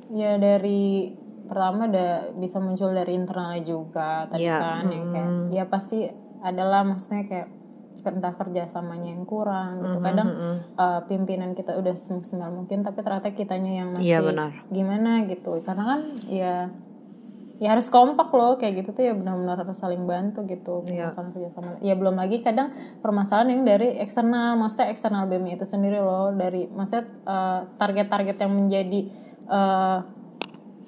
ya dari pertama ada bisa muncul dari internalnya juga tadi Iya. kan yang kayak ya pasti adalah maksudnya kayak entah kerjasamanya yang kurang gitu. Kadang uh, pimpinan kita udah semaksimal mungkin tapi ternyata kitanya yang masih Iya, benar. gimana gitu. Karena kan ya ya harus kompak loh kayak gitu tuh ya benar-benar harus saling bantu gitu Iya. permasalahan kerjasama ya belum lagi kadang permasalahan yang dari eksternal maksudnya eksternal BEM itu sendiri loh dari maksudnya uh, target-target yang menjadi uh,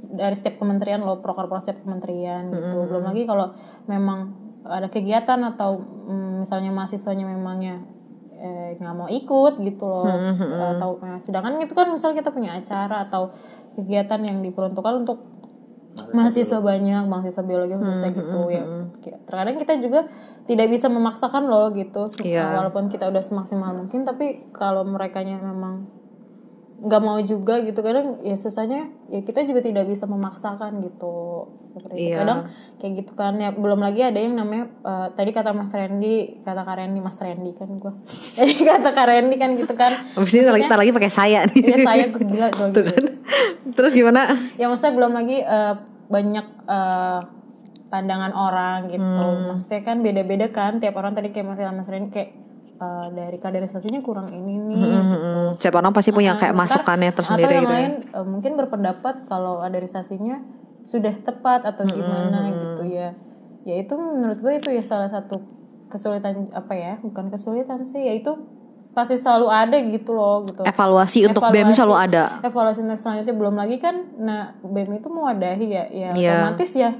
dari setiap kementerian loh proker-proker setiap kementerian gitu. Belum lagi kalau memang ada kegiatan atau mm, misalnya mahasiswanya memangnya eh, nggak mau ikut gitu loh. Atau nah, sedangkan itu kan misal kita punya acara atau kegiatan yang diperuntukkan untuk mahasiswa banyak mahasiswa biologi khususnya gitu ya. Kayak terkadang kita juga tidak bisa memaksakan loh gitu Iya. walaupun kita udah semaksimal mungkin tapi kalau mereka memang nggak mau juga gitu kadang ya susahnya ya kita juga tidak bisa memaksakan gitu. Seperti itu. Iya. kadang kayak gitu kan ya belum lagi ada yang namanya eh, tadi kata Mas Randy kata Kak Randy Mas Randy kan gua. [laughs] Jadi kata Kak Randy kan gitu kan. Habis ini lagi, ntar lagi pakai saya nih. ya saya gila gua [laughs] gitu. Terus gimana? ya maksudnya belum lagi eh, banyak eh, pandangan orang gitu. Hmm. maksudnya kan beda-beda kan tiap orang tadi kayak Mas Mas Randy kayak eh, dari kaderisasinya kurang ini nih Hmm, Setiap orang pasti punya kayak Ntar- masukannya tersendiri atau yang gitu ya. lain eh, mungkin berpendapat kalau adarisasinya sudah tepat atau gimana gitu ya. Ya itu menurut gue itu ya salah satu kesulitan apa ya bukan kesulitan sih ya itu pasti selalu ada gitu loh gitu Evaluasi untuk BEM Evaluasi. selalu ada. evaluasi untuk selanjutnya belum lagi kan nah BEM itu mewadahi ya ya Iya. otomatis ya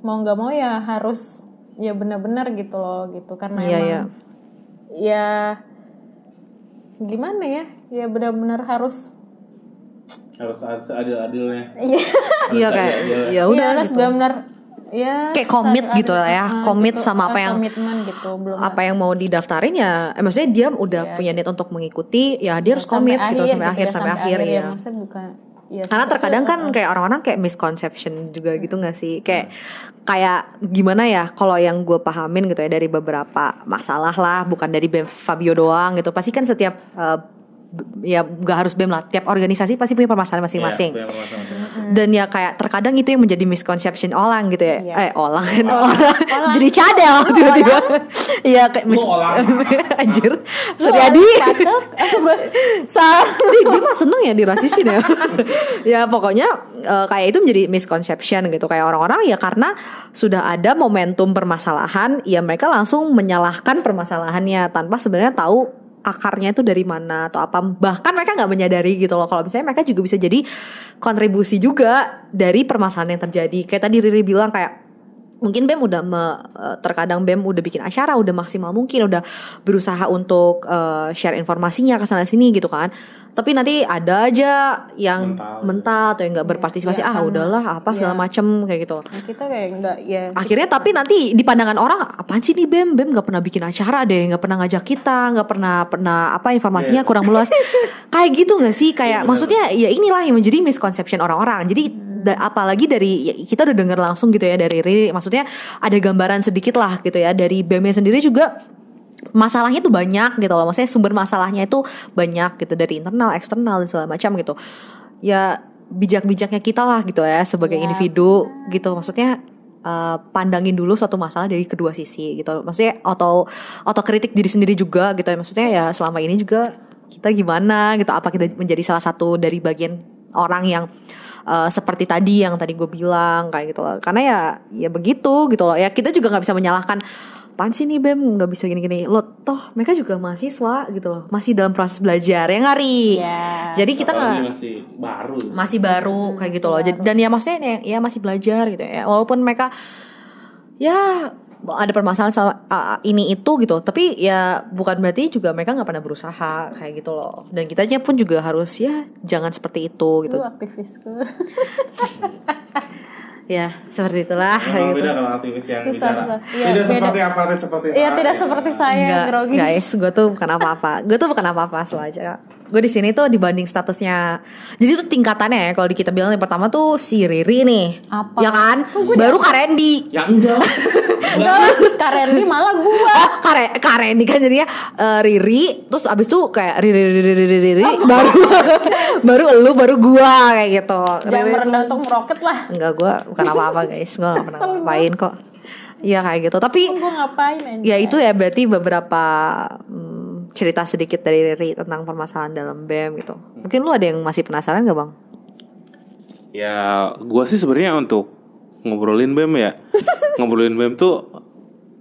mau nggak mau ya harus ya benar-benar gitu loh gitu karena Iya, emang iya. ya gimana ya ya benar-benar harus harus adil-adilnya iya Iya kayak ya udah Iya, harus gitu. benar-benar ya Kayak komit gitu lah ya, ah, komit gitu. sama apa Ah, yang- komitmen gitu belum apa yang mau didaftarin ya eh, maksudnya dia udah punya niat untuk mengikuti ya dia harus Iya. komit gitu sampai akhir ya, sampai akhir ya ya maksudnya bukan ya karena terkadang kan ah, kayak orang-orang kayak misconception juga gitu nggak sih? Kayak kayak gimana ya kalau yang gue pahamin gitu ya dari beberapa masalah lah bukan dari Fabio doang gitu. Pasti kan setiap b- ya nggak harus BEM lah. Tiap organisasi pasti punya permasalahan masing-masing. Iya, masing-masing. dan ya kayak terkadang itu yang menjadi misconception orang gitu ya. Iya. eh orang orang [laughs] jadi cadel tiba-tiba. [laughs] Iya kayak mis Lu orang. [laughs] anjir. Suryadi Sa- dia, mah seneng ya dirasisin ya. Ya pokoknya eh, kayak itu menjadi misconception gitu. Kayak orang-orang ya karena sudah ada momentum permasalahan ya mereka langsung menyalahkan permasalahannya tanpa sebenarnya tahu akarnya itu dari mana atau apa. Bahkan mereka nggak menyadari gitu loh kalau misalnya mereka juga bisa jadi kontribusi juga dari permasalahan yang terjadi. Kayak tadi Riri bilang kayak mungkin BEM udah me- eh, terkadang BEM udah bikin acara udah maksimal mungkin udah berusaha untuk eh, share informasinya ke sana sini gitu kan tapi nanti ada aja yang Mental. mental, atau yang nggak berpartisipasi Iya, ah karena- udahlah apa segala iya. macem kayak gitu loh Nah, kita kayak enggak ya akhirnya tapi nanti di pandangan orang apaan sih nih BEM BEM nggak pernah bikin acara deh nggak pernah ngajak kita nggak pernah pernah apa informasinya Iya. kurang meluas [laughs] kayak gitu nggak sih kayak Iya, benar. maksudnya ya inilah yang menjadi misconception orang-orang jadi da- apalagi dari ya, kita udah dengar langsung gitu ya dari Riri maksudnya ada gambaran sedikit lah gitu ya dari BEM -nya sendiri juga masalahnya tuh banyak gitu loh. Maksudnya sumber masalahnya itu banyak gitu dari internal eksternal dan segala macam gitu. Ya bijak-bijaknya kita lah gitu ya sebagai Ya, individu gitu. Maksudnya eh, pandangin dulu suatu masalah dari kedua sisi gitu. Maksudnya atau otokritik diri sendiri juga gitu ya. Maksudnya ya selama ini juga kita gimana gitu. Apa kita menjadi salah satu dari bagian orang yang eh, seperti tadi yang tadi gue bilang kayak gitu loh. Karena ya ya begitu gitu loh. Ya kita juga nggak bisa menyalahkan apaan sih nih Bem? Nggak bisa gini-gini. Lo toh mereka juga mahasiswa gitu loh. Masih dalam proses belajar ya ngari ya jadi kita nggak masih baru. Masih baru kayak gitu loh. Dan ya maksudnya ya, ya masih belajar gitu ya. Walaupun mereka ya ada permasalahan sama uh, ini itu gitu. Tapi ya bukan berarti juga mereka nggak pernah berusaha kayak gitu loh. Dan kitanya pun juga harus ya jangan seperti itu gitu. Itu aktivisku [laughs] ya seperti itulah gitu. beda kalau aktivis yang Susah, bicara. susah. Iya, tidak beda. seperti apa seperti Iya saya. tidak seperti saya Enggak, grogi guys, gue tuh bukan apa-apa. Gue tuh bukan apa-apa aja. Gue di sini tuh dibanding statusnya. Jadi tuh tingkatannya ya kalau di kita bilang yang pertama tuh si Riri nih. Apa? Ya kan? Baru Kak Randy. Ya enggak. Kak Randy malah gua [laughs] Oh, Kare Karen kan jadinya eh, Riri, terus abis itu kayak Riri Riri Riri Riri, Riri baru [laughs] baru elu baru gua kayak gitu. jangan merendah untuk meroket lah Enggak gua bukan apa-apa guys, gua gak pernah ngapain kok. Iya kayak gitu. Tapi gua ngapain aja ya itu ya berarti beberapa hmm, cerita sedikit dari Riri tentang permasalahan dalam BEM gitu. Mungkin lu ada yang masih penasaran gak bang? Ya, gua sih sebenarnya untuk ngobrolin BEM ya. [laughs] ngobrolin BEM tuh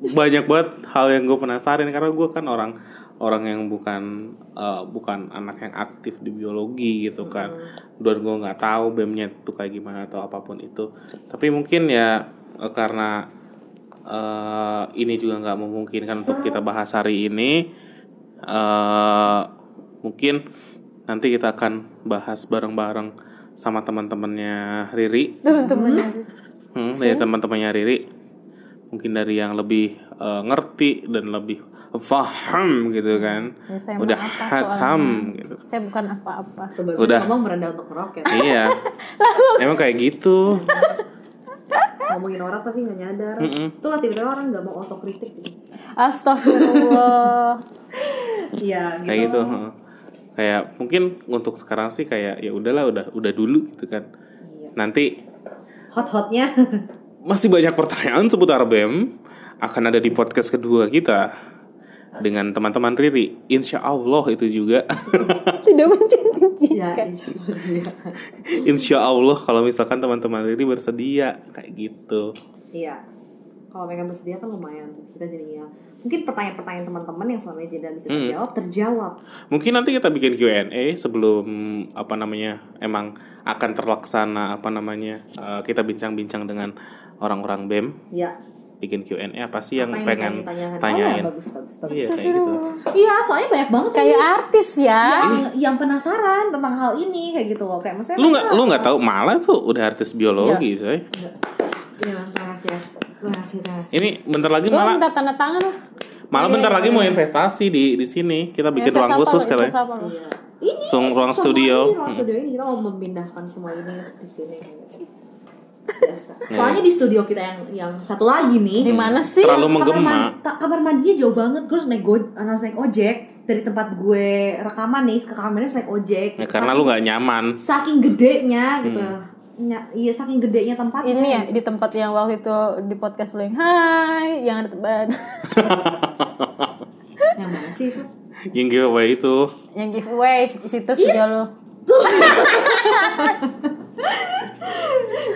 banyak banget hal yang gue penasaran karena gue kan orang orang yang bukan eh, bukan anak yang aktif di biologi gitu kan. Dan gue nggak tahu BEM-nya tuh kayak gimana atau apa pun itu. Tapi mungkin ya eh, karena eh, ini juga nggak memungkinkan untuk kita bahas hari ini. Eh mungkin nanti kita akan bahas bareng-bareng sama teman-temannya Riri. teman-teman Hmm, dari teman-temannya Riri. mungkin dari yang lebih eh, ngerti dan lebih paham gitu kan Ya, saya udah hatam soalnya? gitu Saya bukan apa-apa. Udah. ngomong merendah untuk meroket. iya [laughs] emang kayak gitu [laughs] Ngomongin orang tapi nggak nyadar. Mm-mm. Tuh lah tiba-tiba orang nggak mau otokritik gitu. Astagfirullah. Iya gitu. kayak gitu heeh. kayak mungkin untuk sekarang sih kayak ya udahlah udah udah dulu gitu kan Iya. nanti Hot-hotnya. masih banyak pertanyaan seputar BEM akan ada di podcast kedua kita dengan teman-teman Riri. Insya Allah itu juga. [laughs] Tidak mencintai. ya, iya. Insya Allah kalau misalkan teman-teman Riri bersedia kayak gitu. Iya. Kalau mereka bersedia kan lumayan tuh kita jadinya mungkin pertanyaan-pertanyaan teman-teman yang selama ini tidak bisa Hmm. terjawab terjawab. Mungkin nanti kita bikin Q&A sebelum apa namanya emang akan terlaksana apa namanya eh, kita bincang-bincang dengan orang-orang BEM Ya. Bikin Q&A apa sih yang apa pengen tanyain. Oh ya bagus bagus bagus. Iya kayak gitu. Iya, soalnya banyak banget Kayak artis ya. yang yang penasaran tentang hal ini kayak gitu loh. Kayak maksudnya Lu nggak lu nggak tahu malah tuh udah artis biologi, coy. Iya, terima kasih ya. Terima kasih, terima kasih. Ini bentar lagi Gue malah minta tanda tangan lah. malah Iya, bentar lagi iya. mau investasi di di sini. Kita bikin Invest ruang khusus kali. Lo? Iya. Ini Sung- ruang studio. Ini ruang studio ini kita mau memindahkan semua ini di sini. Biasa. Soalnya di studio kita yang yang satu lagi nih. Di mana sih? Terlalu kamar, menggema. ta- kamar mandinya jauh banget. Gue harus naik go, harus naik ojek dari tempat gue rekaman nih ke kamar harus naik ojek. Ya, karena lu nggak nyaman. saking gedenya gitu. Hmm. Ya, iya saking gedenya tempatnya. Ini ya di tempat yang waktu itu di podcast lo yang Hai yang ada teban Yang mana sih itu? Yang giveaway itu. yang giveaway di situ studio lo.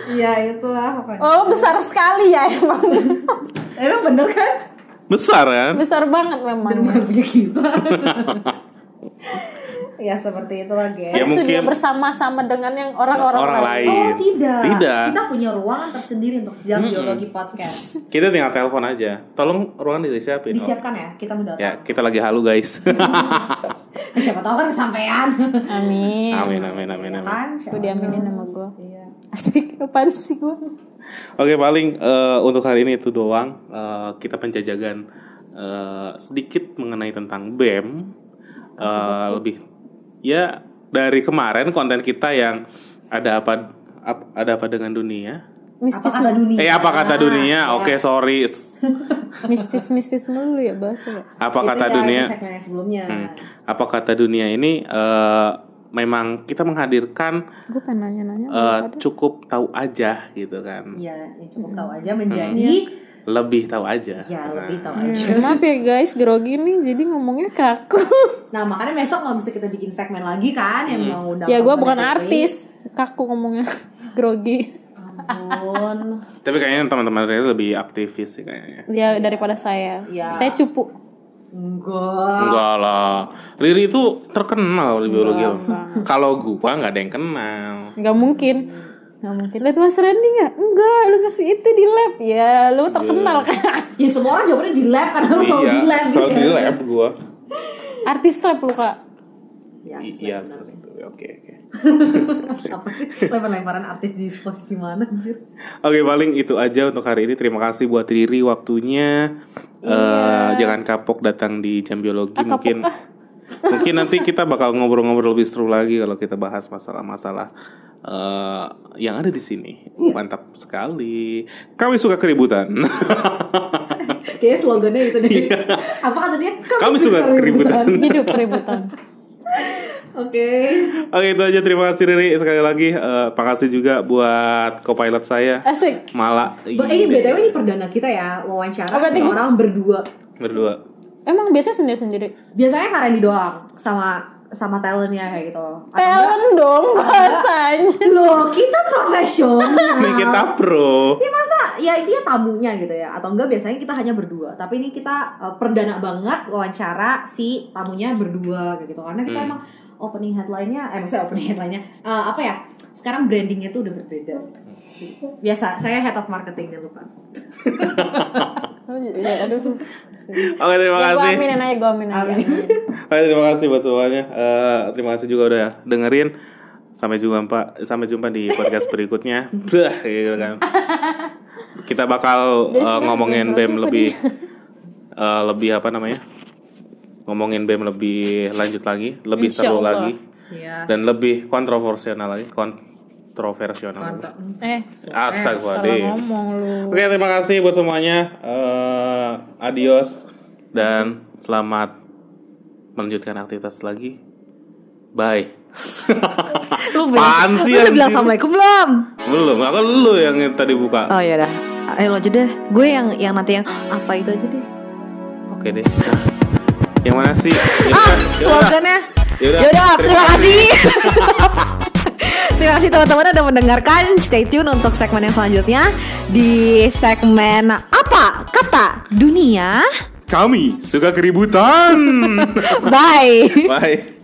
Iya itulah pokoknya. Oh besar sekali ya emang Emang bener kan? Besar kan? besar banget memang. Dan punya kita. Ya seperti itulah guys. Ya, studio mungkin- bersama-sama dengan yang orang-orang Orang lain. Oh tidak. Tidak. Kita punya ruangan tersendiri untuk jam biologi podcast. Kita tinggal telepon aja. Tolong ruangan disiapin. Oh. Disiapkan ya, kita mendatang. Ya, kita lagi halu guys. Eh, [laughs] Siapa tahu kan kesampaian. Amin. amin amin amin Ya amin. kan? Siapa Gue diaminin sama gue. Iya. Asik apaan sih gue? Oke paling eh, untuk hari ini itu doang Eh, kita penjajakan eh, sedikit mengenai tentang BEM Eh, lebih ya dari kemarin konten kita yang ada apa ap- ada apa dengan dunia Mistis Apa kata dunia? eh apa kata dunia Ya. oke sorry [laughs] mistis mistis mulu ya bahasa. apa Itu kata ya, dunia itu segmen yang sebelumnya. Hmm. apa kata dunia ini eh, memang kita menghadirkan Gue pengen nanya-nanya. eh, cukup tahu aja gitu kan Iya, ya cukup tahu aja menjadi lebih tahu aja ya Nah, lebih tahu Ya, aja. maaf ya guys, grogi nih jadi ngomongnya kaku. [laughs] Nah makanya besok nggak bisa kita bikin segmen lagi kan yang mau undang ya gue temen bukan artis, kaku ngomongnya [laughs] grogi. Ampun. tapi kayaknya teman-teman Riri lebih aktivis sih kayaknya Ya daripada saya. Ya. Saya cupu. Enggak. Enggak lah. Riri itu terkenal di biologi. Kalau gua nggak ada yang kenal. Gak mungkin. Gak mungkin. Lihat Mas Randy gak? Enggak, lu kasih itu di lab. Ya, lu terkenal kan. [laughs] Ya semua orang jawabannya di lab karena lu selalu di lab selalu gitu. di lab gua. Artis lab lu kak. Ya, Iya, oke oke. [laughs] apa sih lempar-lemparan artis di posisi mana anjir? Oke, paling itu aja untuk hari ini. Terima kasih buat Riri waktunya. Eh, jangan kapok datang di jam biologi Ah, kapok, mungkin. Mungkin nanti kita bakal ngobrol-ngobrol lebih seru lagi kalau kita bahas masalah-masalah eh, yang ada di sini. Mantap sekali. Kami suka keributan. [laughs] Kayaknya slogannya itu deh. Apa kata dia? Kami suka keributan. Hidup keributan. [laughs] Oke. Oke itu aja terima kasih Riri sekali lagi. Eh, makasih juga buat co-pilot saya Asik. Mala. Ba- Ini BTW ini perdana kita ya wawancara Oh, seorang berdua. berdua. Emang biasa sendiri-sendiri? Biasanya Kak Randy doang sama sama talentnya kayak gitu loh. Atau enggak- Talent dong bahasanya. Loh, kita profesional. Nih kita pro. Ya masa ya itu ya tamunya gitu ya atau enggak biasanya kita hanya berdua tapi ini kita uh, perdana banget wawancara si tamunya berdua kayak gitu karena kita Hmm. emang opening headline-nya eh maksudnya opening headline-nya uh, apa ya sekarang brandingnya tuh udah berbeda biasa saya head of marketing jangan lupa [laughs] Oh, ya, aduh. Oke terima Ya, gue kasih. aminin aja, gue amin aja. Amin. Oke terima kasih buat semuanya. Eh, terima kasih juga udah dengerin. Sampai jumpa Pak. Sampai jumpa di podcast [laughs] berikutnya. Bah, gitu kan. kita bakal Jadi uh, ngomongin BEM lebih uh, lebih apa namanya? Ngomongin BEM lebih lanjut lagi, lebih Insya seru Allah. lagi Iya. dan lebih kontroversial lagi, kontroversial. Eh, salah Astagfirullahaladzim. ngomong lu. Oke, terima kasih buat semuanya. Eh, adios dan selamat melanjutkan aktivitas lagi. Bye. [laughs] Lu bilang, lu udah bilang assalamualaikum belum? Belum, aku lu yang tadi buka. Oh ya dah. Ayo lo aja deh. Gue yang yang nanti yang apa itu aja deh. Oke deh. Yang mana sih? Ya Ah, ya udah. slogannya. Yaudah, Yaudah, terima terima kasih. [laughs] terima kasih teman-teman udah mendengarkan. Stay tune untuk segmen yang selanjutnya di segmen apa? Kata dunia. Kami suka keributan. [laughs] Bye. Bye.